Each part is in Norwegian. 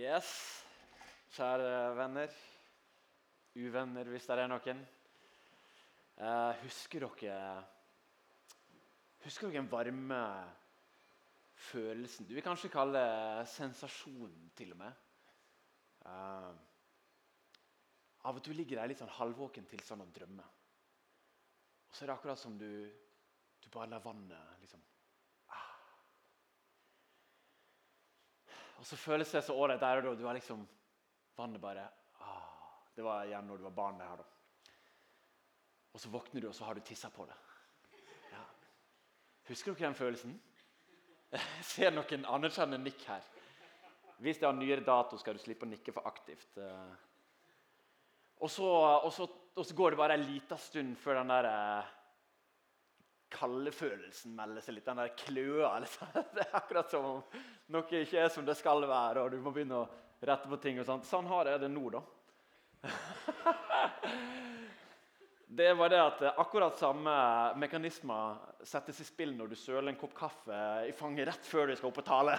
Yes, kjære venner. Uvenner, hvis det er noen. Eh, husker dere Husker dere den varme følelsen Du vil kanskje kalle det sensasjonen, til og med. Eh, av og til ligger der litt sånn halvvåken tilstand og drømmer. Og så er det akkurat som du, du bare lar vannet liksom Og så føles det så ålreit der og da. Du har liksom Vannet bare ah, Det var igjen når du var barn. det her da. Og så våkner du, og så har du tissa på det. Ja. Husker dere den følelsen? Jeg ser noen anerkjennende nikk her. Hvis det har nyere dato, skal du slippe å nikke for aktivt. Eh. Og så, og så, og så går det bare en liten stund før den der kaldefølelsen melder seg litt. Den der kløa. Liksom. Det er akkurat som om noe ikke er som det skal være, og du må begynne å rette på ting. og sånt. Sånn har jeg det nå, da. Det var det at akkurat samme mekanismer settes i spill når du søler en kopp kaffe i fanget rett før du skal opp og tale.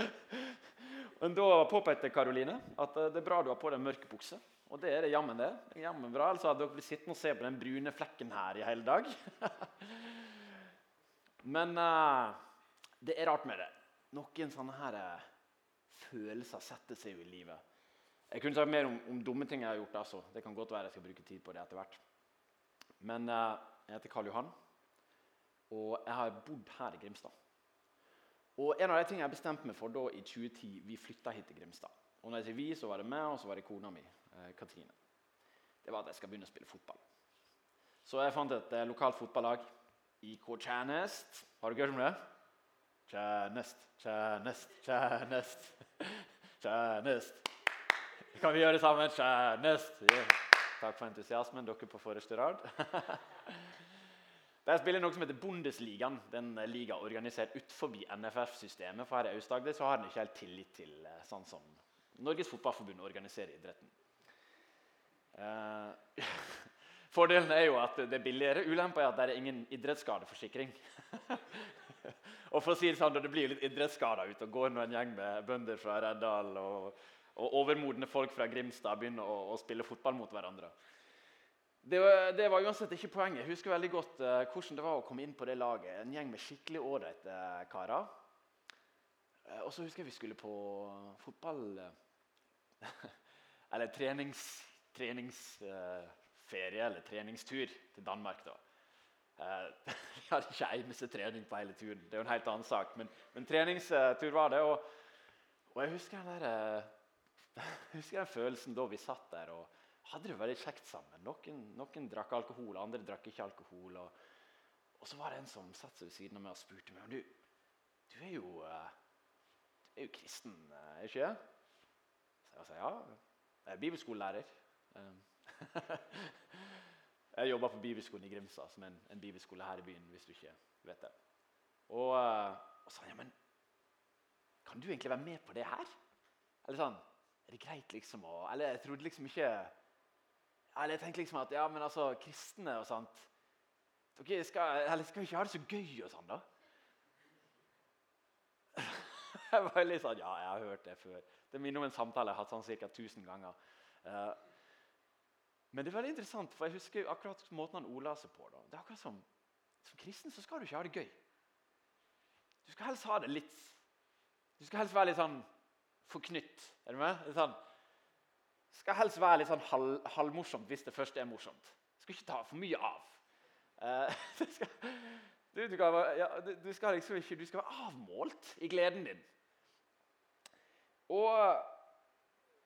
Men da påpekte Karoline at det er bra du har på deg mørk bukse. Og det er det jammen det. jammen bra, Ellers hadde dere blitt sittende og se på den brune flekken her i hele dag. Men uh, det er rart med det. Noen sånne her uh, følelser setter seg jo i livet. Jeg kunne sagt mer om, om, dumme ting jeg har gjort. altså. Det kan godt være jeg skal bruke tid på det etter hvert. Men uh, jeg heter Karl Johan, og jeg har bodd her i Grimstad. Og En av de tingene jeg bestemte meg for da i 2010, vi flytta hit til Grimstad. Og når jeg sier vi, så var det meg og så var det kona mi. Eh, Katrine, det var at jeg skal begynne å spille fotball. Så jeg fant et eh, lokalt fotballag. IK Tjernest. Har du hørt om det? Tjernest, Tjernest, Tjernest. Tjernest. Kan vi gjøre det sammen? Tjernest. Yeah. Takk for entusiasmen, dere på forreste rad. Der spiller noe som heter Bundesligaen. Den liga organisert utenfor NFF-systemet. For her i Aust-Agder har den ikke helt tillit til eh, sånn som Norges Fotballforbund organiserer idretten. Eh, fordelen er jo at det er billigere. Ulempa er at det er ingen idrettsskadeforsikring. og for å si Det sånn, det blir litt idrettsskader ute og går når en gjeng med bønder fra Reddal og, og overmodne folk fra Grimstad begynner å, å spille fotball mot hverandre. Det, det, var uansett ikke poenget. Jeg husker veldig godt uh, hvordan det var å komme inn på det laget. En gjeng med skikkelig ålreite uh, karer. Uh, og så husker jeg vi skulle på fotball Eller trenings treningsferie eller treningstur til Danmark. da. Uh, vi hadde ikke eneste trening på hele turen. Det er jo en helt annen sak. Men, men treningstur var det. Og, og jeg husker den, der, jeg husker den følelsen da vi satt der og hadde det veldig kjekt sammen. Noen, noen drakk alkohol, andre drakk ikke alkohol. Og, og, så var det en som satt seg ved siden av meg og spurte meg du, du er jo, uh, du er jo kristen, er ikke det? Så jeg sa ja. Jeg er bibelskolelærer. Ehm, jeg jobber på bibelskolen i Grimstad, som er en, bibelskole her i byen. hvis du ikke vet det. Og, uh, og sa ja, men kan du egentlig være med på det her? Eller sånn, Er det greit liksom å Eller jeg trodde liksom ikke Eller jeg tenkte liksom at ja, men altså, kristne og sånt okay, skal, eller skal ikke ha det så gøy og sånn, da? jeg var litt sånn Ja, jeg har hørt det før. Det minner om en samtale jeg har hatt sånn ca. 1000 ganger. Uh, men det er veldig interessant, for jeg husker akkurat måten han ordla seg på. Da. Det er akkurat som, som kristen så skal du ikke ha det gøy. Du skal helst ha det litt Du skal helst være litt sånn forknytt. Er du med? Litt sånn, det skal helst være litt sånn halv, halvmorsomt hvis det først er morsomt. Du skal ikke ta for mye av. Skal, du, skal, du, skal liksom ikke, du skal være avmålt i gleden din. Og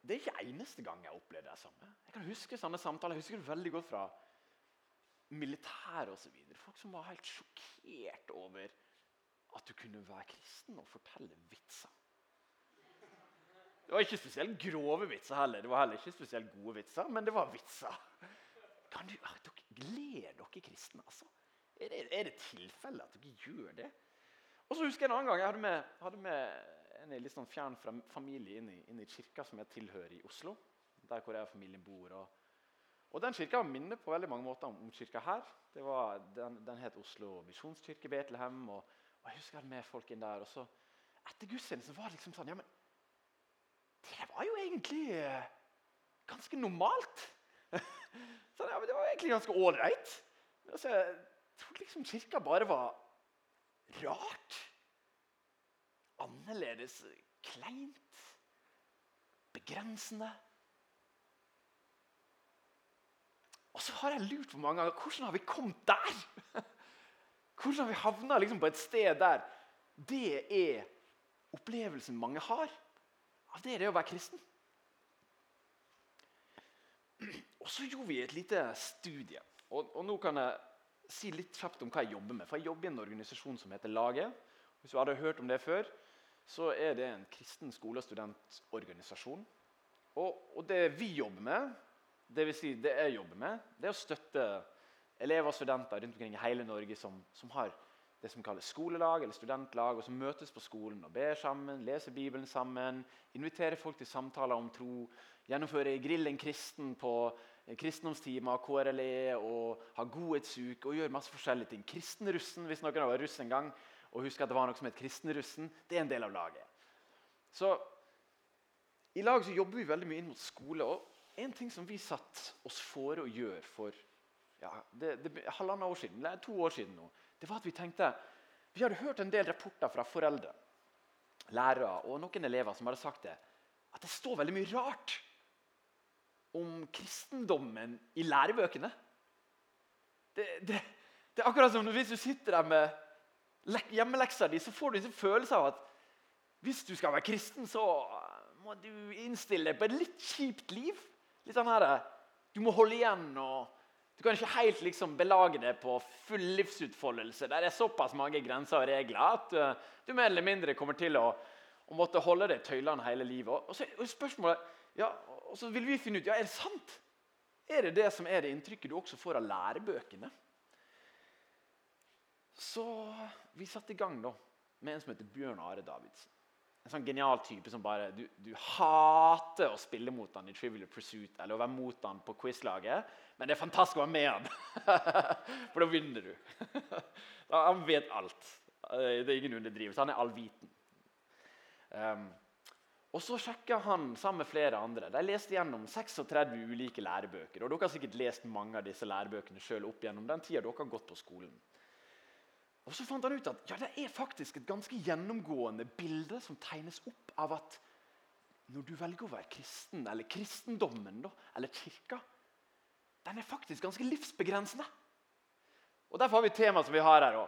det er ikke eneste gang jeg har opplevd det samme. Jeg kan huske sånne samtaler, jeg husker det veldig godt fra militæret osv. Folk som var helt sjokkert over at du kunne være kristen og fortelle vitser. Det var ikke spesielt grove vitser heller. Det var heller ikke spesielt gode vitser, men det var vitser. Kan du, ah, dere, ler dere kristne, altså? Er det, er det tilfelle at dere gjør det? Og så husker jeg en annen gang jeg hadde med, hadde med en litt sånn fjern fra familie inn i, inn i kirka som jeg tilhører i Oslo. Der hvor jeg og familien bor. Og, og Den kirka minner på veldig mange måter om, om kirka her. Var, den, den, het Oslo misjonskirke Betlehem. Og, og, jeg husker jeg med folk inn der. og så Etter gudstjenesten var det liksom sånn ja, men Det var jo egentlig eh, ganske normalt. Så ja, Det var egentlig ganske ålreit. Altså, jeg trodde liksom kirka bare var rart. Annerledes, kleint, begrensende. Og så har jeg lurt på mange ganger hvordan har vi kommet der? Hvordan har vi havna liksom på et sted der det er opplevelsen mange har av det det å være kristen? Og så gjorde vi et lite studie. Og, og, nå kan jeg si litt kjapt om hva jeg jobber med. For Jeg jobber i en organisasjon som heter Laget. Hvis du hadde hørt om det før, så er det en kristen skole- og studentorganisasjon. Og, og det vi jobber med, det vil si det jeg jobber med, det er å støtte elever og studenter rundt omkring i hele Norge som, som har det som kalles skolelag eller studentlag, og som møtes på skolen og ber sammen, leser Bibelen sammen, inviterer folk til samtaler om tro, gjennomfører Grill en kristen på kristendomstimer, KRLE og har godhetsuke og gjør masse forskjellige ting. Kristenrussen, hvis noen har vært russ en gang og husk at det var noe som het Kristenrussen, det er en del av laget. Så I lag så jobber vi veldig mye inn mot skole. og En ting som vi satte oss for å gjøre for ja, det, det, halvannet år siden, eller to år siden nå, det var at vi tenkte Vi hadde hørt en del rapporter fra foreldre, lærere og noen elever som hadde sagt det, at det står veldig mye rart om kristendommen i lærebøkene. Det, det, det er akkurat som hvis du sitter der med hjemmeleksa di, så får du en følelse av at hvis du skal være kristen, så må du innstille deg på et litt kjipt liv. Litt sånn her, Du må holde igjen og du kan ikke helt liksom belage deg på full livsutfoldelse. Der er såpass mange grenser og regler at uh, du mer eller mindre kommer til å, å måtte holde deg tøylene hele livet. Og så og spørsmålet, ja, og så vil vi finne ut ja, er det sant. Er det det som er det inntrykket du også får av lærebøkene? Så vi satte i gang da, med en som heter Bjørn Are Davidsen. En sånn genial type som bare Du, du hater å spille mot han i Trivial Pursuit eller å være mot han på quizlaget, men det er fantastisk å være med han. For da vinner du. han vet alt. Det er ingen underdrivelse. Han er allviten. Um, og så sjekka han sammen med flere andre. De leste gjennom 36 ulike lærebøker. og Dere har sikkert lest mange av disse lærebøkene selv opp gjennom den tida dere har gått på skolen. Og Så fant han ut at ja, det er faktisk et ganske gjennomgående bilde som tegnes opp av at når du velger å være kristen, eller kristendommen da, eller kirka, den er faktisk ganske livsbegrensende. Og Derfor har vi temaet som vi har her.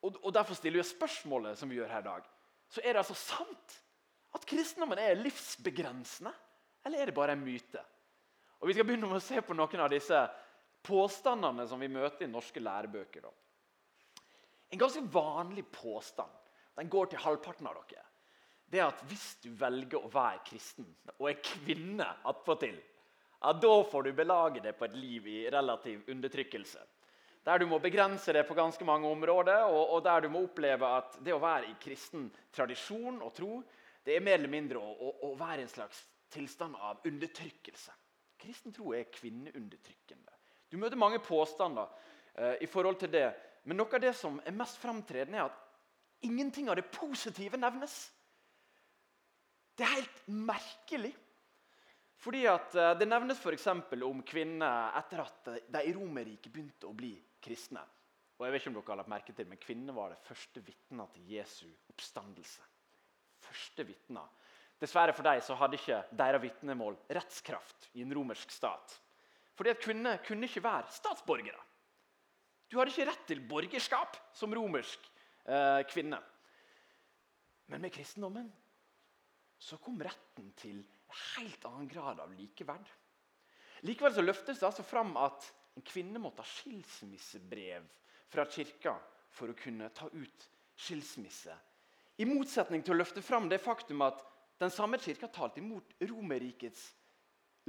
Og, og derfor stiller vi spørsmålet som vi gjør her i dag. Så er det altså sant at kristendommen er livsbegrensende, eller er det bare en myte? Og Vi skal begynne med å se på noen av disse påstandene som vi møter i norske lærebøker. da. En ganske vanlig påstand den går til halvparten av dere. Det er at Hvis du velger å være kristen og er kvinne attpåtil, ja, da får du belage deg på et liv i relativ undertrykkelse. Der du må begrense det på ganske mange områder, og, og, der du må oppleve at det å være i kristen tradisjon og tro det er mer eller mindre å, å, å være i en slags tilstand av undertrykkelse. Kristen tro er kvinneundertrykkende. Du møter mange påstander uh, i forhold til det. Men noe av det som er mest framtredende, er at ingenting av det positive nevnes. Det er helt merkelig. Fordi at eh, Det nevnes f.eks. om kvinner etter at de i Romerriket begynte å bli kristne. Og jeg vet ikke om dere har lagt merke til, men Kvinner var det første vitna til Jesu oppstandelse. Første vitna. Dessverre for dem så hadde ikke deres vitnemål rettskraft i en romersk stat. Fordi at Kvinner kunne ikke være statsborgere. Du hadde ikke rett til borgerskap som romersk eh, kvinne. Men med kristendommen så kom retten til en helt annen grad av likeverd. Likevel så løftes det altså fram at en kvinne måtte ha skilsmissebrev fra kirka for å kunne ta ut skilsmisse. I motsetning til å løfte fram det faktum at den samme kirka talte imot Romerrikets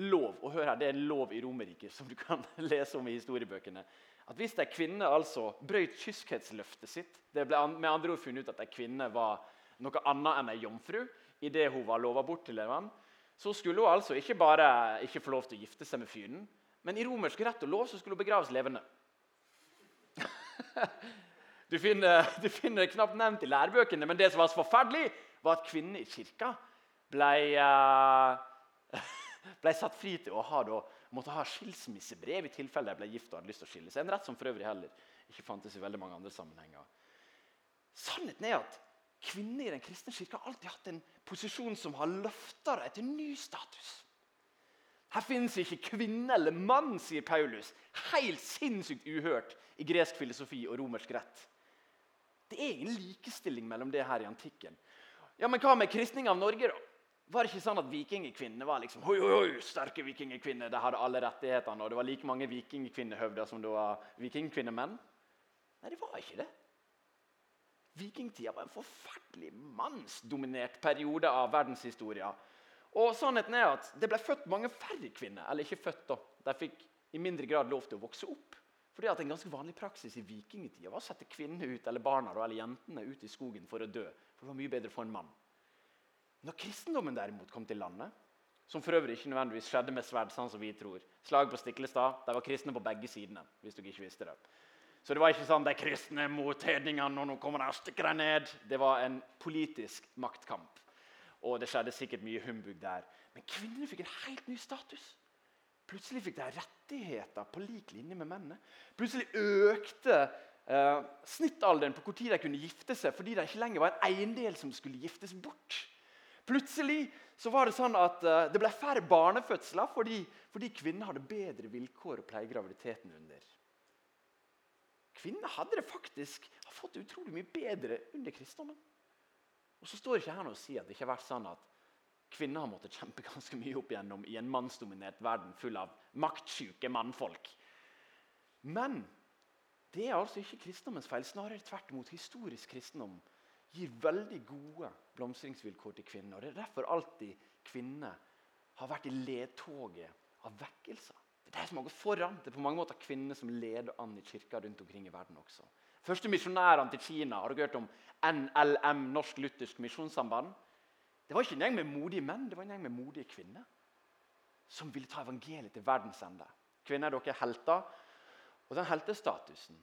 lov. Og hør her, Det er en lov i Romerriket som du kan lese om i historiebøkene at hvis ei kvinne altså brøt kyskhetsløftet sitt Det ble med andre ord funnet ut at ei kvinne var noe annet enn ei jomfru idet hun var lova bort til en mann, så skulle hun altså ikke bare ikke få lov til å gifte seg med fyren, men i romersk rett og lov så skulle hun begraves levende. Du finner, du finner det knapt nevnt i lærebøkene, men det som var så forferdelig, var at kvinner i kirka ble, uh, ble satt fri til å ha, da, måtte ha skilsmissebrev i tilfelle de ble gift og hadde lyst til å skille seg. En rett som for øvrig heller ikke fantes i veldig mange andre sammenhenger. Sannheten er at kvinner i den kristne kirka har alltid hatt en posisjon som har løfta dem til ny status. Her finnes ikke kvinne eller mann, sier Paulus. Helt sinnssykt uhørt i gresk filosofi og romersk rett. Det er ingen likestilling mellom det her i antikken. Ja, Men hva med kristning av Norge, da? Var det ikke sånn at vikingkvinnene var liksom, oi, oi, oi, sterke vikingkvinner? De hadde alle rettighetene, og det var like mange vikingkvinnehøvder som det var vikingkvinnemenn? Nei, det var ikke det. Vikingtida var en forferdelig mannsdominert periode av verdenshistoria. Og sannheten er at Det ble født mange færre kvinner. Eller ikke født, da. De fikk i mindre grad lov til å vokse opp. Fordi at En ganske vanlig praksis i vikingtida var å sette kvinnene ut, eller barna eller jentene ut i skogen for å dø. For det var mye bedre for en mann. Når kristendommen derimot kom til landet, som for øvrig ikke nødvendigvis skjedde med sverd, sånn som vi tror Slag på Stiklestad, de var kristne på begge sidene. hvis dere ikke visste det. Så det var ikke sånn de kristne mot hedningene, og nå kommer de og stikker dem ned. Det var en politisk maktkamp. Og det skjedde sikkert mye humbug der. Men kvinnene fikk en helt ny status. Plutselig fikk de rettigheter på lik linje med mennene. Plutselig økte eh, snittalderen på tid de kunne gifte seg, fordi det ikke lenger var en eiendel som skulle giftes bort. Plutselig så var det sånn at eh, det ble færre barnefødsler fordi, fordi kvinner hadde bedre vilkår å pleie graviditeten under. Kvinner hadde det faktisk fått det utrolig mye bedre under kristendommen. Og så står ikke her og sier si at det ikke har vært sånn at kvinner har måttet kjempe ganske mye opp igjennom i en mannsdominert verden full av maktsjuke mannfolk. Men det er altså ikke kristendommens feil. Snarere tvert imot. Historisk kristendom gir veldig gode blomstringsvilkår til kvinner. og Det er derfor alltid kvinner har vært i ledtoget av vekkelser. Det er de som har gått foran. Det er på mange måter kvinner som leder an i kirka rundt omkring i verden også. Første misjonærene til Kina har du hørt om NLM, Norsk Luthersk Misjonssamband. Det var ikke en gjeng med modige menn, det var en gjeng med modige kvinner. Som ville ta evangeliet til verdens ende. Kvinner er dere helter. Og den heltestatusen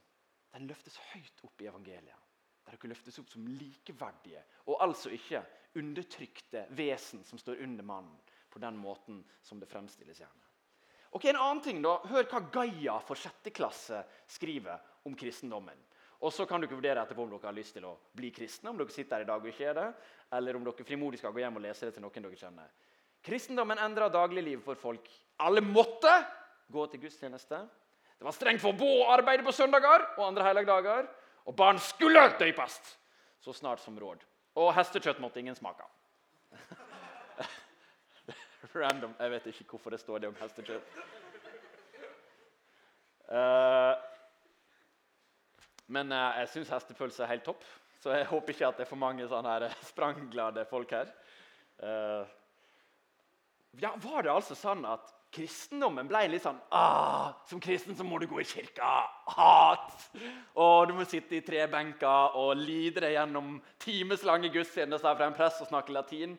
den løftes høyt opp i evangeliet. Der dere løftes opp som likeverdige og altså ikke undertrykte vesen som står under mannen på den måten som det fremstilles gjerne. Ok, En annen ting da, Hør hva Gaia for sjette klasse skriver om kristendommen. Og så kan dere vurdere etterpå om dere har lyst til å bli kristne, om dere sitter her i dag og ikke er det, eller om dere frimodig skal gå hjem og lese det til noen dere kjenner. Kristendommen endra dagliglivet for folk. Alle måtte gå til gudstjeneste. Det var strengt forbudt å arbeide på søndager og andre helligdager. Og barn skulle døypes så snart som råd. Og hestekjøtt måtte ingen smake. Random. Jeg vet ikke hvorfor det står det om hestekjøtt. Uh, men uh, jeg syns hestepølse er helt topp, så jeg håper ikke at det er for mange sånne her sprangglade folk her. Ja, Var det altså sånn at kristendommen ble litt sånn ah, Som kristen så må du gå i kirka. Hat! Og du må sitte i tre benker og lide deg gjennom timeslange gudstjenester fra en prest og snakke latin.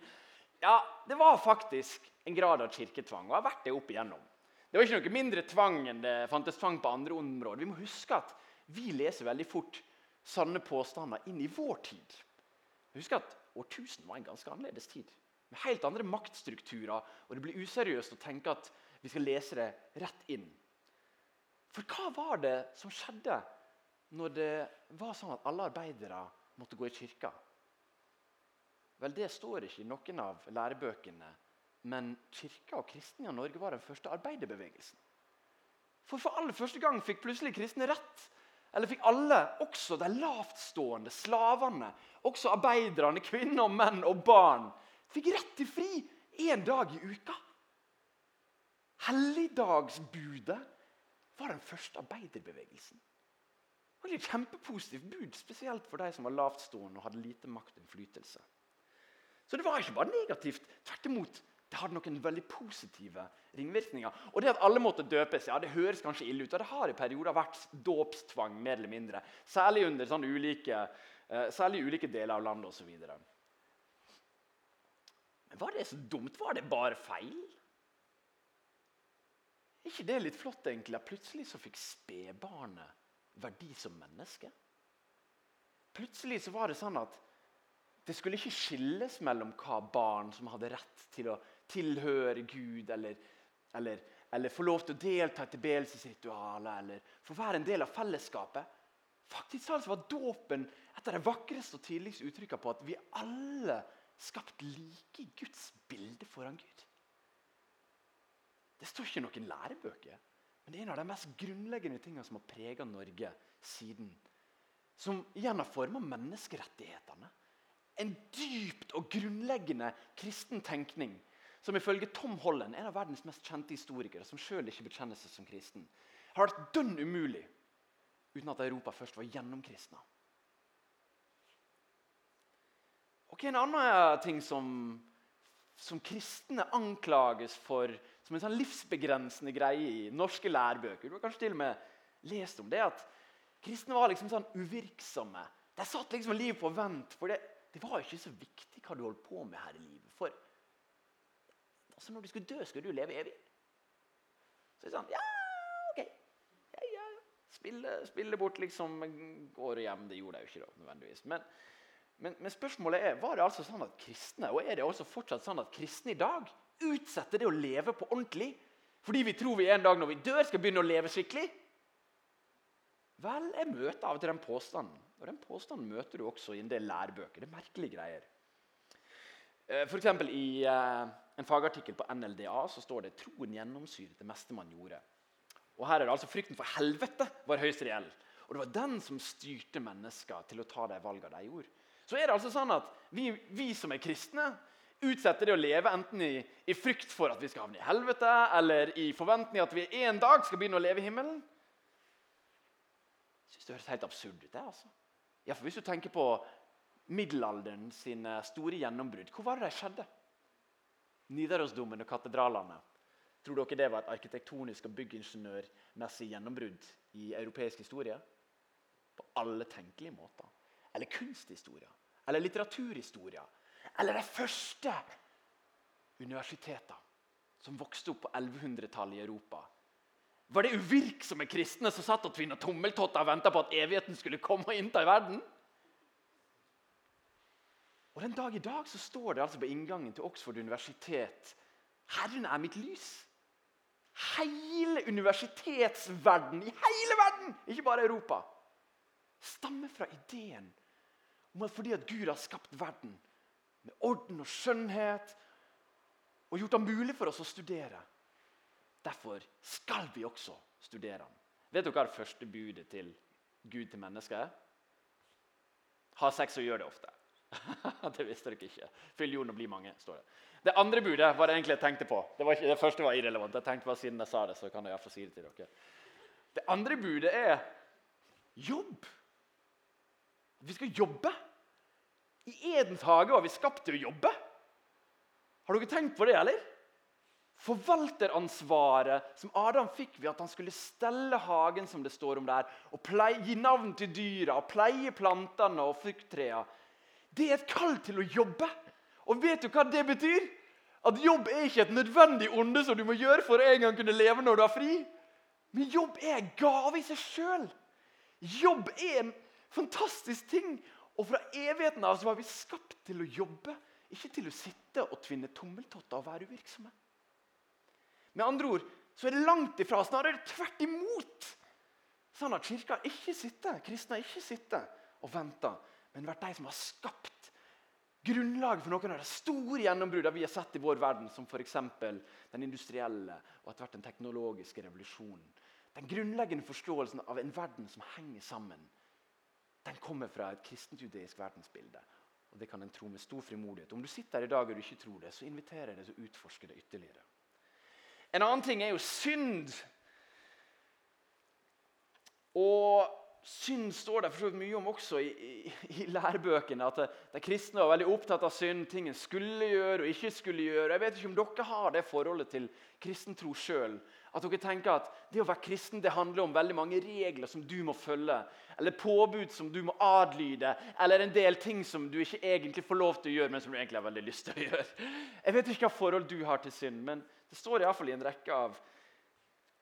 Ja, det var faktisk en grad av kirketvang, og har vært det opp igjennom. Det var ikke noe mindre tvang enn det fantes tvang på andre områder. Vi må huske at vi leser veldig fort sanne påstander inn i vår tid. Husk at årtusen var en ganske annerledes tid. Med helt andre maktstrukturer. Og det blir useriøst å tenke at vi skal lese det rett inn. For hva var det som skjedde når det var sånn at alle arbeidere måtte gå i kirka? Vel, Det står ikke i noen av lærebøkene. Men kirka og kristne i Norge var den første arbeiderbevegelsen. For for aller første gang fikk plutselig kristne rett eller fikk alle, også de lavtstående, slavene, også arbeiderne, kvinner, menn og barn, fikk rett til fri én dag i uka? Helligdagsbudet var den første arbeiderbevegelsen. Det var et kjempepositivt bud, spesielt for de som var lavtstående og hadde lite makt og innflytelse. Så det var ikke bare negativt. Tvert imot, det hadde noen veldig positive ringvirkninger. Og det at alle måtte døpes, ja, det høres kanskje ille ut. Og det har i perioder vært dåpstvang, mer eller mindre. Særlig under sånne ulike, eh, særlig ulike deler av landet osv. Men var det så dumt? Var det bare feil? Er ikke det litt flott, egentlig? At plutselig så fikk spedbarnet verdi som menneske? Plutselig så var det sånn at det skulle ikke skilles mellom hva barn som hadde rett til å tilhøre Gud, eller, eller, eller få lov til å delta i tilbedelsesritualer, eller få være en del av fellesskapet. Faktisk var dåpen et av de vakreste og tidligste uttrykkene på at vi alle skapt like Guds bilde foran Gud. Det står ikke noen lærebøker, men det er en av de mest grunnleggende tingene som har prega Norge siden. Som igjen har forma menneskerettighetene. En dypt og grunnleggende kristen tenkning som ifølge Tom Holland, en av verdens mest kjente historikere, som sjøl ikke bekjenner seg som kristen, har vært dønn umulig uten at Europa først var gjennomkristna. Og En annen ting som, som kristne anklages for som en sånn livsbegrensende greie i norske lærebøker Du har kanskje til og med lest om det at kristne var liksom sånn uvirksomme. De satt liksom livet på vent. For det, det var ikke så viktig hva du holdt på med her i livet. For altså når du skulle dø, skulle du leve evig. Så det er sånn Ja, OK. Ja, ja. Spille, spille bort liksom går hjem. Det gjorde jeg jo ikke da, nødvendigvis. Men, men, men, spørsmålet er var det altså sånn at kristne og er det også fortsatt sånn at kristne i dag utsetter det å leve på ordentlig fordi vi tror vi en dag når vi dør, skal begynne å leve skikkelig? Vel, jeg møter av og til den påstanden. Og den påstanden møter du også i en del lærebøker. Det er merkelige greier. F.eks. for I eh, en fagartikkel på NLDA så står det 'troen gjennomsyret det meste man gjorde'. Og Her er det altså frykten for helvete var høyst reell. Og det var den som styrte mennesker til å ta de valgene de gjorde. Så er det altså sånn at vi, vi som er kristne, utsetter det å leve enten i, i, frykt for at vi skal havne i helvete, eller i forventning at vi en dag skal begynne å leve i himmelen. Jeg synes det høres helt absurd ut. det altså. Ja, for Hvis du tenker på middelalderen sine store gjennombrudd, hvor var det de skjedde? Nidarosdomen og katedralene. Tror dere det var et arkitektonisk og byggingeniørmessig gjennombrudd i europeisk historie? På alle tenkelige måter. Eller kunsthistorie. Eller litteraturhistorie. Eller de første universitetene som vokste opp på 1100-tallet i Europa. Var det uvirksomme kristne som satt og tvinna tommeltotter og venta på at evigheten skulle komme og innta i verden? Og Den dag i dag så står det altså på inngangen til Oxford universitet Herren er mitt lys. Hele universitetsverden i hele verden, ikke bare Europa, stammer fra ideen om at fordi at Gud har skapt verden med orden og skjønnhet og gjort det mulig for oss å studere, derfor skal vi også studere ham. Vet dere hva det første budet til Gud til mennesket er? Ha sex og gjør det ofte. det visste dere ikke. Fyll jorden og bli mange, står det. Det andre budet var det egentlig jeg tenkte på. Det, ikke, det første var irrelevant. Jeg tenkte bare Siden jeg sa det, så kan jeg iallfall si det til dere. Det andre budet er jobb. Vi skal jobbe. I Edens hage var vi skapt til å jobbe. Har dere tenkt på det, eller? Forvalteransvaret som Adam fikk ved at han skulle stelle hagen, som det står om der, og pleie, gi navn til dyra og pleie plantene og frukttreene det er et kall til å jobbe. Og vet du hva det betyr? At jobb er ikke et nødvendig onde som du må gjøre for å en gang kunne leve når du har fri. Men jobb er en gave i seg sjøl. Jobb er en fantastisk ting. Og fra evigheten av så var vi skapt til å jobbe, ikke til å sitte og tvinne tommeltotter og være uvirksomme. Med andre ord så er det langt ifra, snarere tvert imot. Sånn at kirka ikke sitter, kristne ikke sitter og venter men vært de som har skapt grunnlaget for noen av de store gjennombruddene vi har sett i vår verden, som f.eks. den industrielle og etter hvert den teknologiske revolusjonen. Den grunnleggende forståelsen av en verden som henger sammen, den kommer fra et kristent-judeisk verdensbilde. Og Det kan en tro med stor frimodighet. Om du sitter her i dag og du ikke tror det, så inviterer jeg deg til å utforske det ytterligere. En annen ting er jo synd. Og Synd står det for mye om også i, i, i lærebøkene. At de kristne var veldig opptatt av synd, ting en skulle gjøre og ikke skulle gjøre. Jeg vet ikke om dere har det forholdet til kristentro sjøl. At dere tenker at det å være kristen det handler om veldig mange regler som du må følge. Eller påbud som du må adlyde. Eller en del ting som du ikke egentlig får lov til å gjøre, men som du egentlig har veldig lyst til å gjøre. Jeg vet ikke hva forhold du har til synd, men det står iallfall i en rekke av,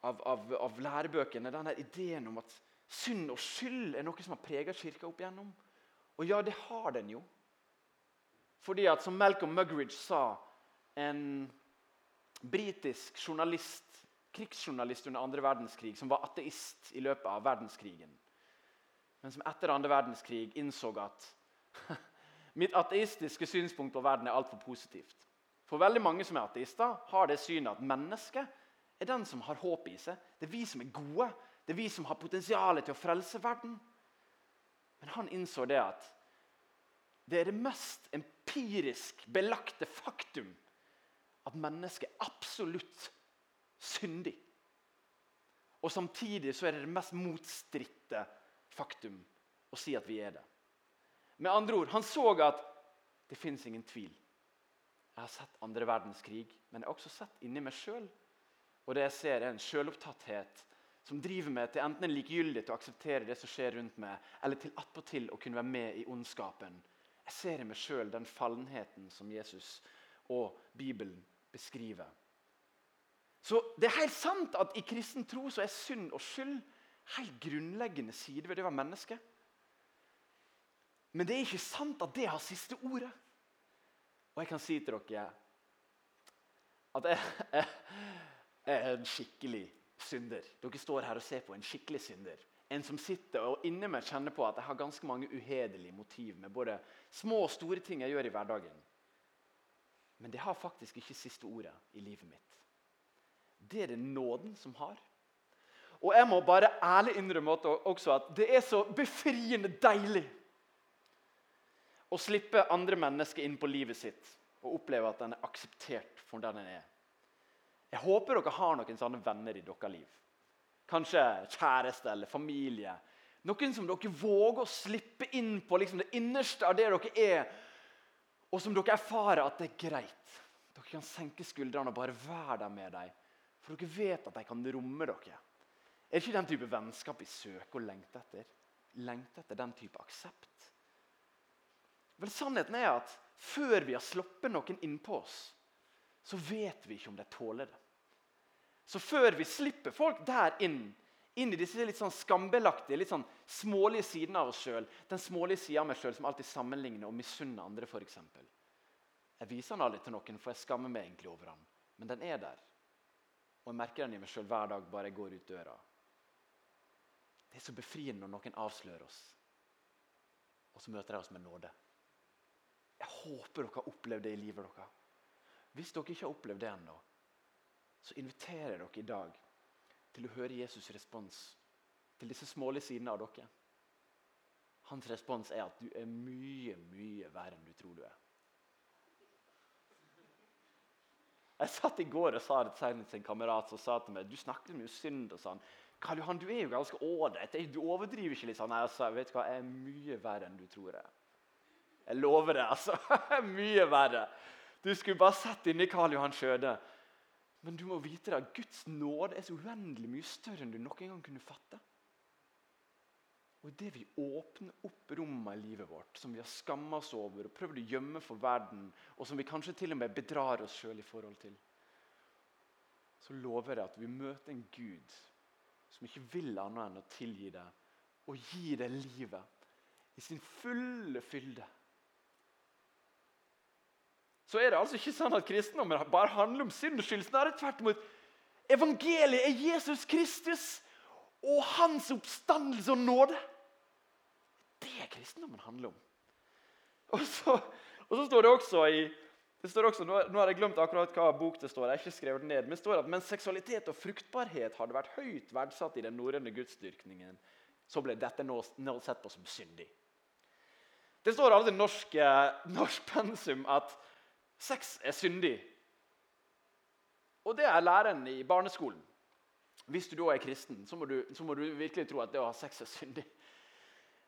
av, av, av lærebøkene denne ideen om at Synd og skyld er noe som har preget kirka opp igjennom. Og ja, det har den jo. Fordi at, som Malcolm Muggeridge sa, en britisk journalist, krigsjournalist under andre verdenskrig som var ateist i løpet av verdenskrigen, men som etter andre verdenskrig innså at mitt ateistiske synspunkt på verden er altfor positivt. For veldig mange som er ateister, har det synet at mennesket er den som har håp i seg. Det er vi som er gode. Det er vi som har potensial til å frelse verden. Men han innså det at det er det mest empirisk belagte faktum at mennesket absolutt syndig. Og samtidig så er det det mest motstridte faktum å si at vi er det. Med andre ord, Han så at det fins ingen tvil. Jeg har sett andre verdenskrig, men jeg har også sett inni meg sjøl. Og det jeg ser, er en sjølopptatthet som driver meg til enten en likegyldig til å akseptere det som skjer rundt meg, eller til attpåtil å kunne være med i ondskapen. Jeg ser i meg sjøl den fallenheten som Jesus og Bibelen beskriver. Så Det er helt sant at i kristen tro så er synd og skyld helt grunnleggende sider ved det å være menneske. Men det er ikke sant at det har siste ordet. Og jeg kan si til dere at jeg, jeg, jeg er en skikkelig synder. Dere står her og ser på en skikkelig synder. En som sitter og inni meg kjenner på at jeg har ganske mange uhederlige motiv med både små og store ting jeg gjør i hverdagen. Men det har faktisk ikke siste ordet i livet mitt. Det er det nåden som har. Og jeg må bare ærlig innrømme også at det er så befriende deilig å slippe andre mennesker inn på livet sitt og oppleve at den er akseptert for den den er. Jeg håper dere har noen sånne venner i deres liv. Kanskje kjæreste eller familie. Noen som dere våger å slippe inn på liksom det innerste av det dere er, og som dere erfarer at det er greit. Dere kan senke skuldrene og bare være der med dem, for dere vet at de kan romme dere. Er det ikke den type vennskap vi søker og lengter etter? Lengter etter den type aksept? Vel, Sannheten er at før vi har sluppet noen innpå oss, så vet vi ikke om de tåler det. Så før vi slipper folk der inn, inn i disse litt sånn skambelagte, litt sånn smålige sidene av oss sjøl, den smålige sida av meg sjøl som alltid sammenligner og misunner andre, f.eks. Jeg viser den aldri til noen, for jeg skammer meg egentlig over den. Men den er der. Og jeg merker den i meg sjøl hver dag bare jeg går ut døra. Det er så befriende når noen avslører oss, og så møter de oss med nåde. Jeg håper dere har opplevd det i livet deres. Hvis dere ikke har opplevd det ennå, så inviterer jeg dere i dag til å høre Jesus' respons til disse smålige sidene av dere. Hans respons er at du er mye, mye verre enn du tror du er. Jeg satt i går og sa det til en kamerat som sa til meg du snakker mye synd. og sånn. Karl Johan, du er jo ganske ålreit. Du overdriver ikke litt sånn. Jeg sa vet du hva, jeg er mye verre enn du tror jeg er. Jeg lover det. altså. Mye verre. Du skulle bare sett inni Karl Johan Skjøde. Men du må vite at Guds nåde er så uendelig mye større enn du noen gang kunne fatte. Og Idet vi åpner opp rommene i livet vårt som vi har skamma oss over og prøvd å gjemme for verden, og som vi kanskje til og med bedrar oss sjøl i forhold til, så lover jeg at vi møter en Gud som ikke vil annet enn å tilgi deg og gi deg livet i sin fulle fylde så er det altså ikke sånn at kristendommen bare handler om synd og skyld. Snarere tvert imot. Evangeliet er Jesus Kristus og hans oppstandelse og nåde. Det er kristendommen handler om. Og så, og så står det også i det står også, nå, har jeg glemt akkurat hva bok det står, jeg har ikke skrevet ned, men det står at mens seksualitet og fruktbarhet hadde vært høyt verdsatt i den norrøne gudsdyrkningen, så ble dette nå sett på som syndig. Det står altså i norsk, norsk pensum at Sex er syndig. Og det er læreren i barneskolen. Hvis du da er kristen, så må du, så må du virkelig tro at det å ha sex er syndig.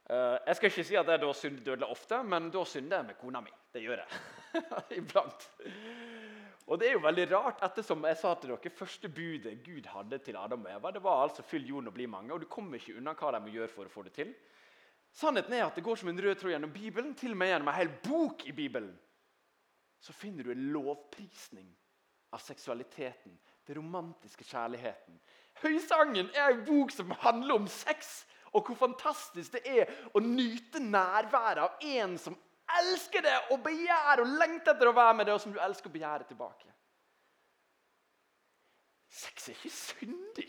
Uh, jeg skal ikke si at jeg da dødelig ofte, men da synder jeg med kona mi. Det gjør jeg. Iblant. Og det er jo veldig rart, ettersom jeg sa til dere, første budet Gud hadde til Adam og Eva, det var altså 'fyll jorden og bli mange'. Og du kommer ikke unna hva de må gjøre for å få det til. Sannheten er at det går som en rød tråd gjennom Bibelen, til og med gjennom en hel bok i Bibelen så finner du en lovprisning av seksualiteten, den romantiske kjærligheten. Høysangen er en bok som handler om sex, og hvor fantastisk det er å nyte nærværet av en som elsker det og begjærer og lengter etter å være med det, og som du elsker å begjære tilbake. Sex er ikke syndig,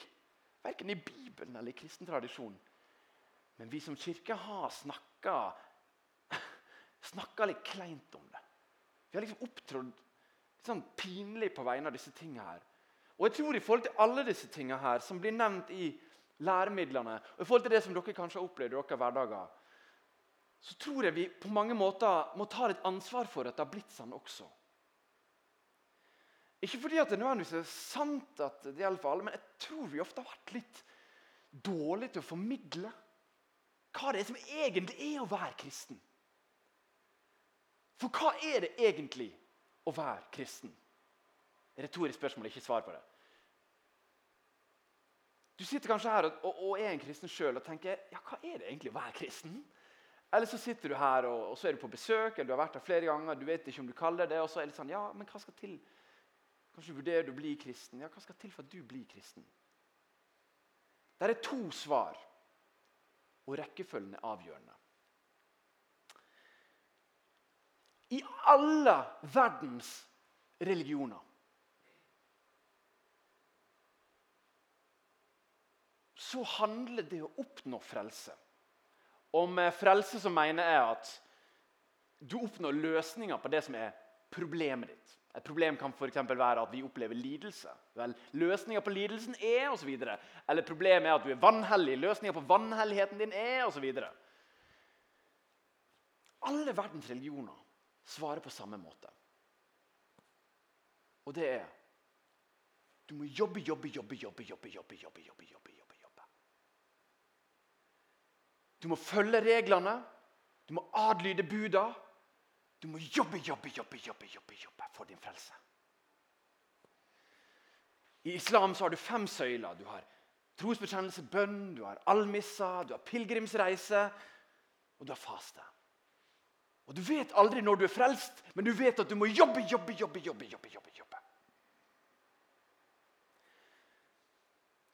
verken i Bibelen eller i kristen tradisjon. Men vi som kirke har snakka, snakka litt kleint om det. Vi har liksom opptrådt sånn pinlig på vegne av disse tingene her. Og jeg tror i forhold til alle disse tingene her, som blir nevnt i læremidlene, og i forhold til det som dere kanskje har opplevd i deres hverdager, så tror jeg vi på mange måter må ta litt ansvar for at det har blitt sånn også. Ikke fordi at det nødvendigvis er sant at det gjelder for alle, men jeg tror vi ofte har vært litt dårlige til å formidle hva det er som egentlig er å være kristen. For hva er det egentlig å være kristen? Retorisk spørsmål, ikke svar på det. Du sitter kanskje her og, og, og er en kristen sjøl og tenker ja, hva er det egentlig å være kristen? Eller så sitter du her og, og, så er du på besøk eller du har vært her flere ganger. du vet ikke om du kaller det, og så er det sånn, ja, men hva skal til? Kanskje vurderer du å bli kristen. Ja, Hva skal til for at du blir kristen? Det er to svar, og rekkefølgen er avgjørende. I alle verdens religioner så handler det å oppnå frelse om med frelse så mener jeg at du oppnår løsninger på det som er problemet ditt. Et problem kan f.eks. være at vi opplever lidelse. Vel, løsninga på lidelsen er osv. Eller problemet er at du er vanhellig. Løsninga på vanhelligheten din er osv. Alle verdens religioner svarer på samme måte. Og det er Du må jobbe, jobbe, jobbe, jobbe, jobbe, jobbe, jobbe, jobbe, jobbe. Du må følge reglene. Du må adlyde buda. Du må jobbe, jobbe, jobbe, jobbe, jobbe, jobbe for din frelse. I islam så har du fem søyler. Du har trosbekjennelse, bønn, du har almissa, du har pilegrimsreise, og du har faste. Og Du vet aldri når du er frelst, men du vet at du må jobbe, jobbe, jobbe. jobbe, jobbe, jobbe, jobbe.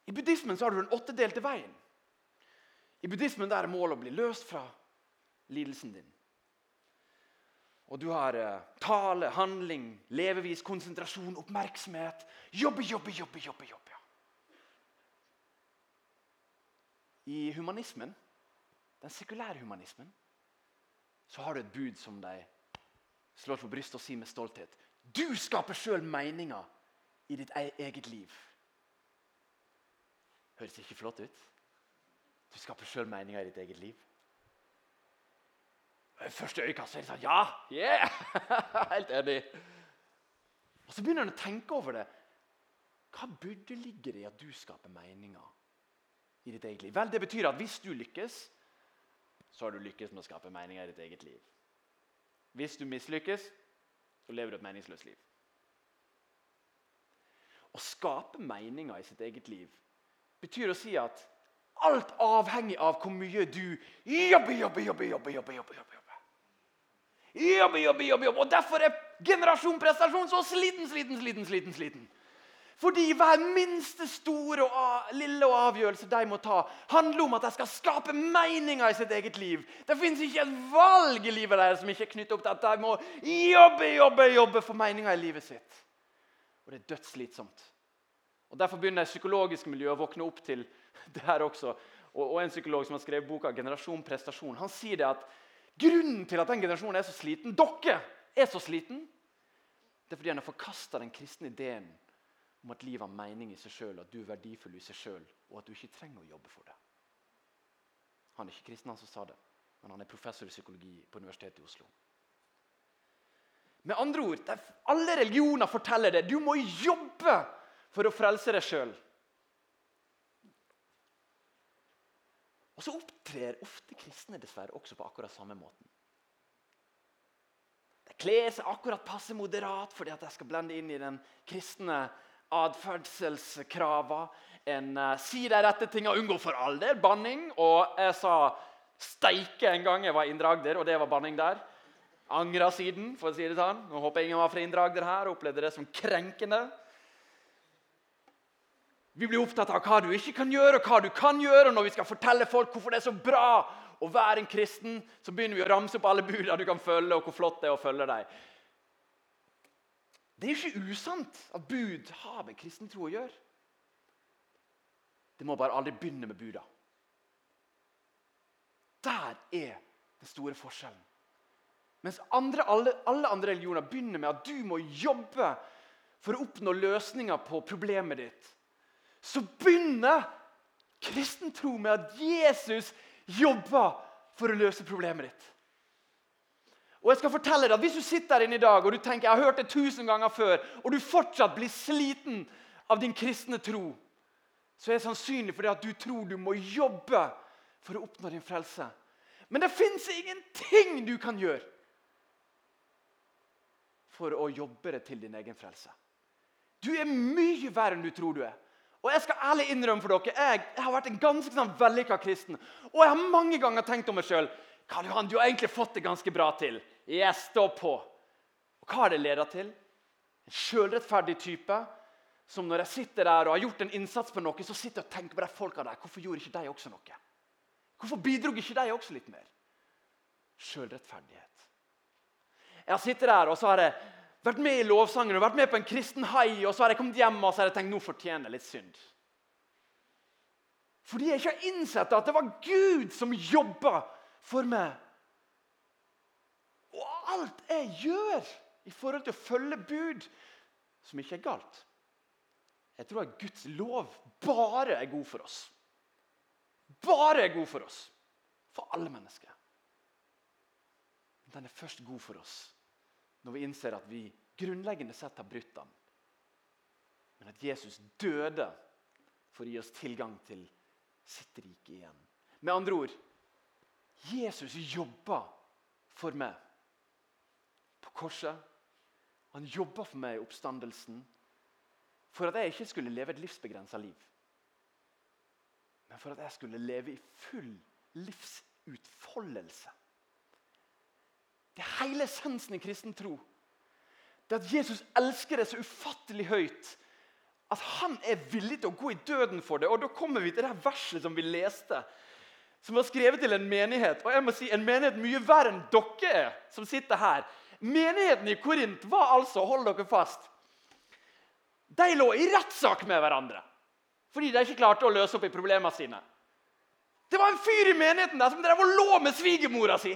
I buddhismen så har du den åttedelte veien. I buddhismen er målet å bli løst fra lidelsen din. Og du har eh, tale, handling, levevis, konsentrasjon, oppmerksomhet. Jobbe, jobbe, jobbe, jobbe. jobbe. I humanismen, den sekulære humanismen, så har du et bud som de slår på brystet og sier med stolthet. Du skaper sjøl meninger i ditt e-, eget liv. Høres ikke flott ut? Du skaper sjøl meninger i ditt eget liv. Første øyekast er det sånn Ja! Yeah! Helt enig. Og Så begynner han å tenke over det. Hva burde ligge i at du skaper meninger i ditt eget liv? Vel, Det betyr at hvis du lykkes, så har du lykkes med å skape meninger i ditt eget liv. Hvis du mislykkes, så lever du et meningsløst liv. Å skape meninger i sitt eget liv betyr å si at Alt avhengig av hvor mye du jobber, jobber, jobber. jobber, jobber, jobber, jobber. Jobbe, jobbe, jobbe, jobbe. Og Derfor er generasjon prestasjon så sliten, sliten, sliten. sliten, sliten. Fordi hver minste store og lille avgjørelse de må ta, handler om at de skal skape meninger i sitt eget liv. Det fins ikke et valg i livet deres som ikke er knyttet opp til at de må jobbe, jobbe, jobbe for meninger i livet sitt. Og det er dødsslitsomt. Og Derfor begynner det psykologiske miljøet å våkne opp til det her også. Og, og En psykolog som har skrevet boka 'Generasjon prestasjon', han sier det at grunnen til at den generasjonen er så sliten, dere er så sliten, det er fordi han har forkasta den kristne ideen om at livet har mening i seg sjøl, at du er verdifull i seg sjøl, og at du ikke trenger å jobbe for det. Han er ikke kristen, han som sa det, men han er professor i psykologi på Universitetet i Oslo. Med andre ord, Alle religioner forteller det. Du må jobbe for å frelse deg sjøl. Og så opptrer ofte kristne dessverre også på akkurat samme måten. De kler seg akkurat passe moderat fordi at de skal blende inn i den kristne atferdselskrava. En uh, sier de rette tinga, unngå for all del banning. Og jeg sa steike en gang jeg var i Indre og det var banning der. Angra siden, for å si det sånn. Nå håper jeg ingen var fra Indre Agder her og opplevde det som krenkende. Vi blir opptatt av hva du ikke kan gjøre, og hva du kan gjøre. når vi skal fortelle folk hvorfor det er så bra å være en kristen, så begynner vi å ramse opp alle budene du kan følge, og hvor flott det er å følge dem. Det er ikke usant at bud har med kristen tro å gjøre. Det må bare aldri begynne med buda. Der er den store forskjellen. Mens andre, alle, alle, andre religioner begynner med at du må jobbe for å oppnå løsninger på problemet ditt, så begynner kristen tro med at Jesus jobber for å løse problemet ditt. Og jeg skal fortelle deg at Hvis du sitter der inne i dag og du tenker jeg har hørt det tusen ganger før, og du fortsatt blir sliten av din kristne tro, så er det sannsynlig fordi at du tror du må jobbe for å oppnå din frelse. Men det fins ingenting du kan gjøre for å jobbe deg til din egen frelse. Du er mye verre enn du tror du er. Og Jeg skal ærlig innrømme for dere, jeg, jeg har vært en ganske sånn vellykka kristen. Og jeg har mange ganger tenkt om meg sjøl Karl Johan, du har egentlig fått det ganske bra til. Jeg står på. Og Hva har det leda til? En sjølrettferdig type som når jeg sitter der og har gjort en innsats på noe, så sitter jeg og tenker på de folka der. Hvorfor gjorde ikke de også noe? Hvorfor bidro ikke de også litt mer? Sjølrettferdighet. Jeg har sittet der og så har jeg vært med i lovsangen og vært med på en kristen hai, og så har jeg kommet hjem og så har jeg tenkt nå fortjener jeg litt synd. Fordi jeg ikke har innsett at det var Gud som jobba for meg. Og alt jeg gjør i forhold til å følge bud, som ikke er galt Jeg tror at Guds lov bare er god for oss. Bare er god for oss. For alle mennesker. Den er først god for oss når vi innser at vi grunnleggende sett har brutt den. Men at Jesus døde for å gi oss tilgang til sitt rike igjen. Med andre ord Jesus jobba for meg på korset. Han jobba for meg i oppstandelsen for at jeg ikke skulle leve et livsbegrensa liv. Men for at jeg skulle leve i full livsutfoldelse. Det er hele essensen i kristen tro. Det at Jesus elsker det så ufattelig høyt at han er villig til å gå i døden for det. Og Da kommer vi til det verset som vi leste, som var skrevet til en menighet. Og jeg må si, En menighet mye verre enn dere er, som sitter her. Menigheten i Korint var altså, hold dere fast, de lå i rettssak med hverandre. Fordi de ikke klarte å løse opp i problemene sine. Det var en fyr i menigheten der som drev og lå med svigermora si.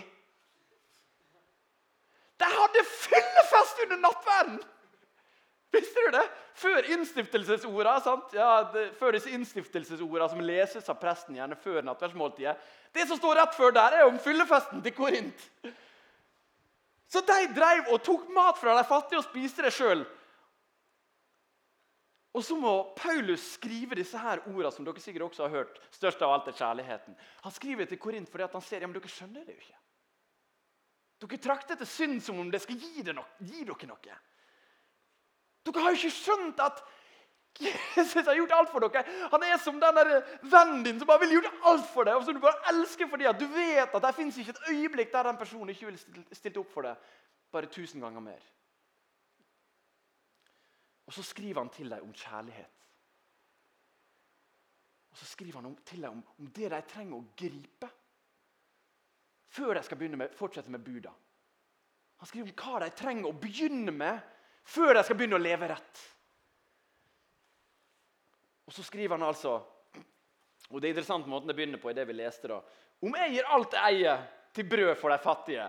De hadde fyllefest under nattverden! Visste du det? Før innstiftelsesorda, sant? ja, før disse innstiftelsesorda som leses av presten gjerne før nattverdsmåltidet. Det som står rett før der, er om fyllefesten til Korint. Så de drev og tok mat fra de fattige og spiste det sjøl. Og så må Paulus skrive disse her ordene som dere sikkert også har hørt. Størst av alt er kjærligheten. Han skriver til Korint fordi han ser ja, men dere skjønner det jo ikke. Dere trakter etter synd som om det skal gi, no gi dere noe. Dere har jo ikke skjønt at Jesus har gjort alt for dere. Han er som den vennen din som bare vil gjøre alt for deg, og som du bare elsker fordi at du vet at det fins ikke et øyeblikk der den personen ikke vil stilt opp for deg bare tusen ganger mer. Og så skriver han til deg om kjærlighet. Og så skriver han til deg om, om det de trenger å gripe før de skal med, fortsette med buda. Han skriver om hva de trenger å begynne med før de skal begynne å leve rett. Og så skriver han altså og det er interessant måten det begynner på i det vi leste da. Om jeg gir alt jeg eier til brød for de fattige,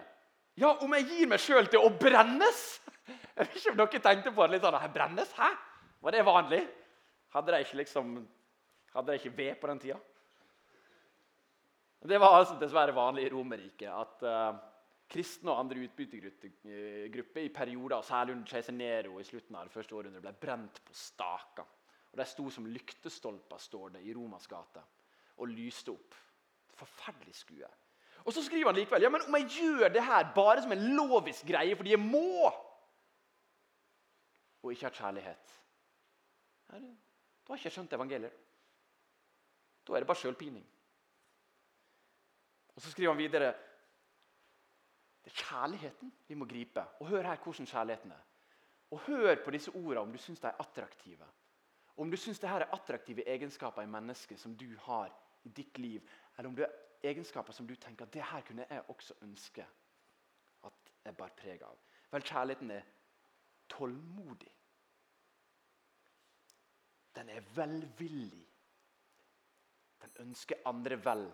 ja, om jeg gir meg sjøl til å brennes Jeg vet ikke om dere tenkte på det litt sånn Brennes? Hæ? Var det vanlig? Hadde de ikke liksom Hadde de ikke ved på den tida? Det var altså dessverre vanlig i Romerriket at uh, kristne og andre utbyttergrupper i perioder, særlig under keiser Nero i slutten av det første århundret, ble brent på staker. Og De sto som lyktestolper står det, i Romas gate og lyste opp. Forferdelig skue. Og Så skriver han likevel ja, men om jeg gjør det her bare som en lovisk greie fordi jeg må, og ikke har kjærlighet Da har jeg ikke skjønt evangeliet. Da er det bare sjølpining. Og Så skriver han videre det er kjærligheten vi må gripe. Og Hør her hvordan kjærligheten er. Og Hør på disse ordene om du syns de er attraktive. Om du syns dette er attraktive egenskaper i mennesket som du har i ditt liv, eller om det er egenskaper som du tenker at det her kunne jeg også ønske at jeg bar preg av? Vel, kjærligheten er tålmodig. Den er velvillig. Den ønsker andre vel,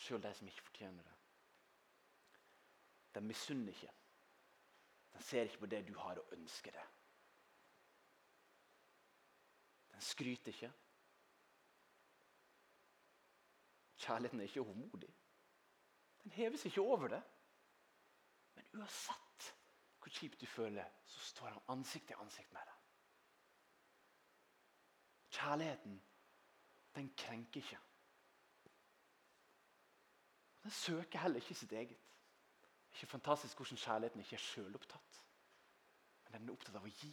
sjøl de som ikke fortjener det. Den misunner ikke. Den ser ikke på det du har, å ønske deg. Den skryter ikke. Kjærligheten er ikke håndmodig. Den heves ikke over det. Men uansett hvor kjipt du føler, så står han ansikt til ansikt med deg. Kjærligheten, den krenker ikke. Den søker heller ikke sitt eget. Det er ikke fantastisk hvordan kjærligheten ikke er sjølopptatt, men den er opptatt av å gi.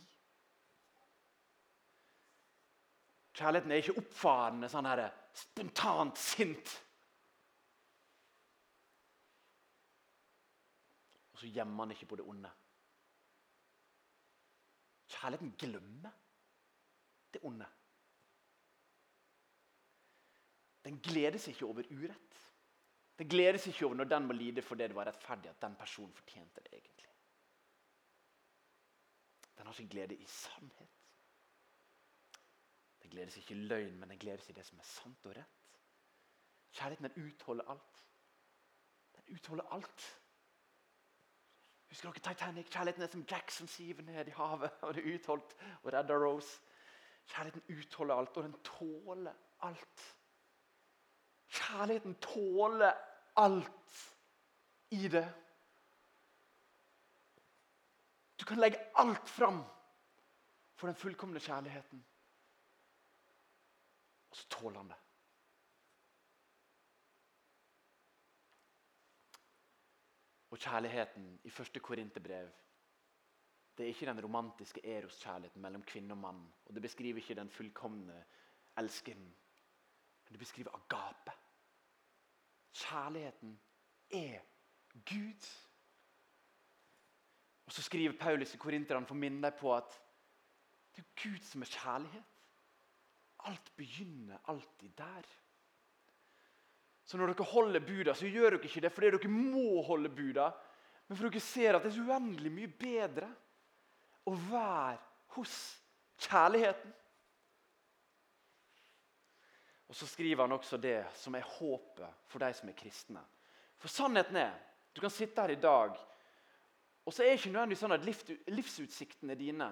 Kjærligheten er ikke oppfarende, sånn her, spontant sint. Og så gjemmer han ikke på det onde. Kjærligheten glemmer det onde. Den gleder seg ikke over urett. Den gleder seg ikke over når den må lide fordi det var rettferdig at den personen fortjente det egentlig. Den har sin glede i sannhet. Den gleder seg ikke i løgn, men den gleder seg i det som er sant og rett. Kjærligheten den utholder alt. Den utholder alt. Husker dere Titanic? Kjærligheten er som Jackson siver ned i havet. og det er utholdt og redder Rose. Kjærligheten utholder alt, og den tåler alt. Kjærligheten tåler alt i det. Du kan legge alt fram for den fullkomne kjærligheten. Og så tåler han det. Og kjærligheten i første Korinterbrev det er ikke den romantiske eros-kjærligheten mellom kvinne og mann. Og det beskriver ikke den fullkomne elskeren. Men det beskriver agape. Kjærligheten er Gud. Og Så skriver Paulus i Korinterne for å minne deg på at det er Gud som er kjærlighet. Alt begynner alltid der. Så når dere holder buda, så gjør dere ikke det fordi dere må holde buda, men for dere ser at det er så uendelig mye bedre å være hos kjærligheten. Og Så skriver han også det som er håpet for de som er kristne. For sannheten er Du kan sitte her i dag, og så er det ikke nødvendigvis sånn at livsutsiktene dine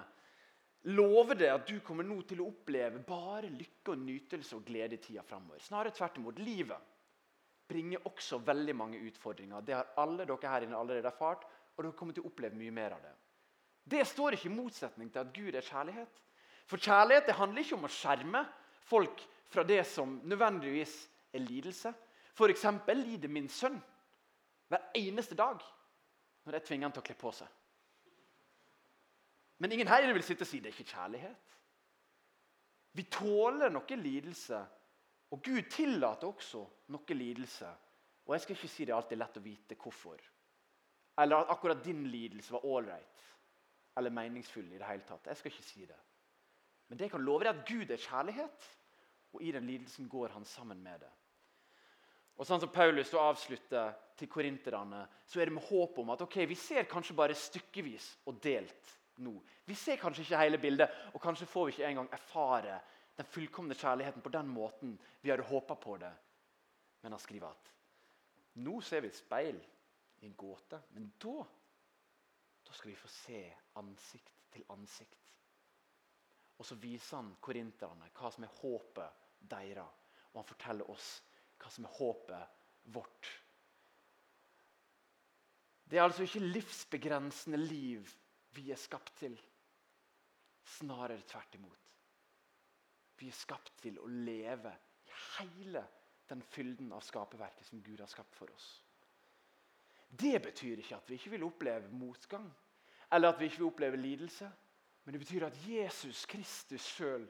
lover det at du kommer nå til å oppleve bare lykke og nytelse og glede i tida framover. Snarere tvert imot. Livet bringer også veldig mange utfordringer. Det har alle dere her inne allerede erfart, og dere kommer til å oppleve mye mer av det. Det står ikke i motsetning til at Gud er kjærlighet. For kjærlighet det handler ikke om å skjerme folk fra det som nødvendigvis er lidelse. F.eks. lider min sønn hver eneste dag når jeg tvinger han til å kle på seg. Men ingen her vil sitte og si det er ikke kjærlighet. Vi tåler noe lidelse, og Gud tillater også noe lidelse. Og Jeg skal ikke si det alltid er lett å vite hvorfor. Eller at akkurat din lidelse var ålreit eller meningsfull. i det hele tatt. Jeg skal ikke si det. Men det jeg kan love deg at Gud er kjærlighet og i den lidelsen går han sammen med det. Og sånn som Paulus avslutter til korinterne, så er det med håp om at ok, vi ser kanskje bare stykkevis og delt nå. Vi ser kanskje ikke hele bildet, og kanskje får vi ikke engang erfare den fullkomne kjærligheten på den måten vi hadde håpa på det. Men han skriver at nå ser vi et speil i en gåte, men da, da skal vi få se ansikt til ansikt. Og så viser han korinterne hva som er håpet deres. Og han forteller oss hva som er håpet vårt. Det er altså ikke livsbegrensende liv vi er skapt til. Snarere tvert imot. Vi er skapt til å leve i hele den fylden av skaperverket som Gud har skapt for oss. Det betyr ikke at vi ikke vil oppleve motgang eller at vi ikke vil oppleve lidelse. Men det betyr at Jesus Kristus sjøl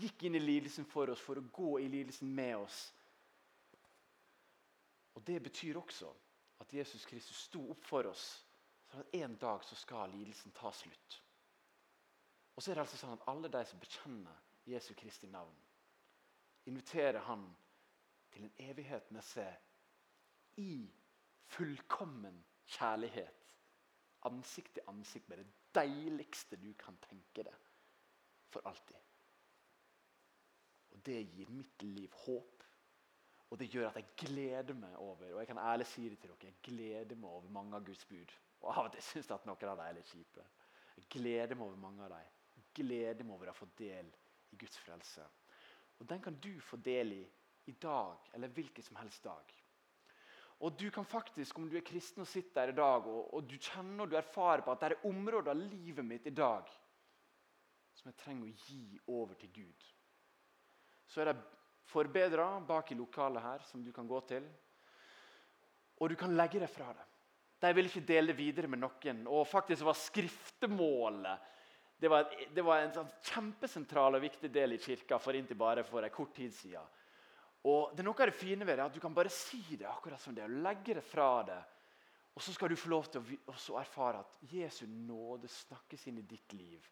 gikk inn i lidelsen for oss for å gå i lidelsen med oss. Og Det betyr også at Jesus Kristus sto opp for oss, sånn at en dag så skal lidelsen ta slutt. Og så er det altså sånn at Alle de som bekjenner Jesu Kristi navn, inviterer han til en evighet med seg i fullkommen kjærlighet. Ansikt til ansikt med det deiligste du kan tenke deg. For alltid. Og Det gir mitt liv håp. Og det gjør at jeg gleder meg over og jeg kan ærlig si det til dere, jeg gleder meg over mange av Guds bud. Og Av og til syns jeg at noen av dem er litt kjipe. Jeg gleder meg over mange av dem. Jeg gleder meg over å få del i Guds frelse. Og Den kan du få del i i dag eller hvilken som helst dag. Og du kan faktisk, Om du er kristen og sitter der i dag og, og du kjenner og du erfarer på at det er områder av livet mitt i dag som jeg trenger å gi over til Gud, så er det forbedra bak i lokalet her som du kan gå til. Og du kan legge det fra deg. De vil ikke dele det videre med noen. Og faktisk var skriftemålet det var, det var en sånn kjempesentral og viktig del i kirka for inntil bare for en kort tid siden. Og det er Noe av det fine ved det at du kan bare si det akkurat som det, og legge det fra deg. Og så skal du få lov til å erfare at Jesu nåde snakkes inn i ditt liv.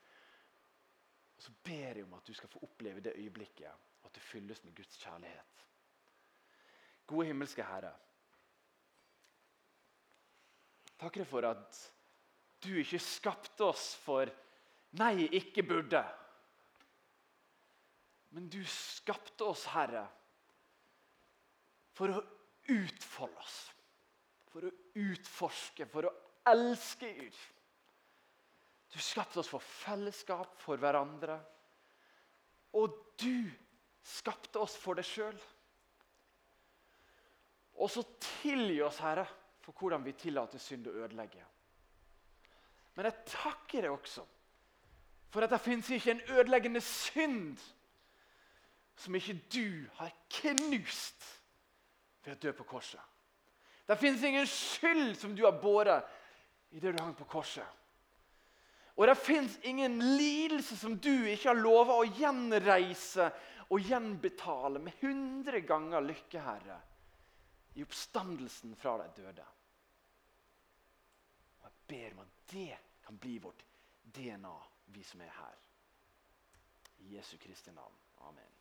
Og Så ber jeg om at du skal få oppleve det øyeblikket, at du fylles med Guds kjærlighet. Gode himmelske Herre. Takker deg for at du ikke skapte oss for 'nei, ikke burde'. Men du skapte oss, Herre, for å utfolde oss. For å utforske, for å elske Gud. Du skapte oss for fellesskap, for hverandre. Og du skapte oss for deg sjøl. Og så tilgi oss, Herre, for hvordan vi tillater synd å ødelegge. Men jeg takker deg også for at det fins ikke en ødeleggende synd som ikke du har knust ved å dø på korset. Det fins ingen skyld som du har båret idet du hang på korset. Og det fins ingen lidelse som du ikke har lova å gjenreise og gjenbetale med hundre ganger lykke, Herre, i oppstandelsen fra de døde. Og Jeg ber om at det kan bli vårt DNA, vi som er her. I Jesu Kristi navn. Amen.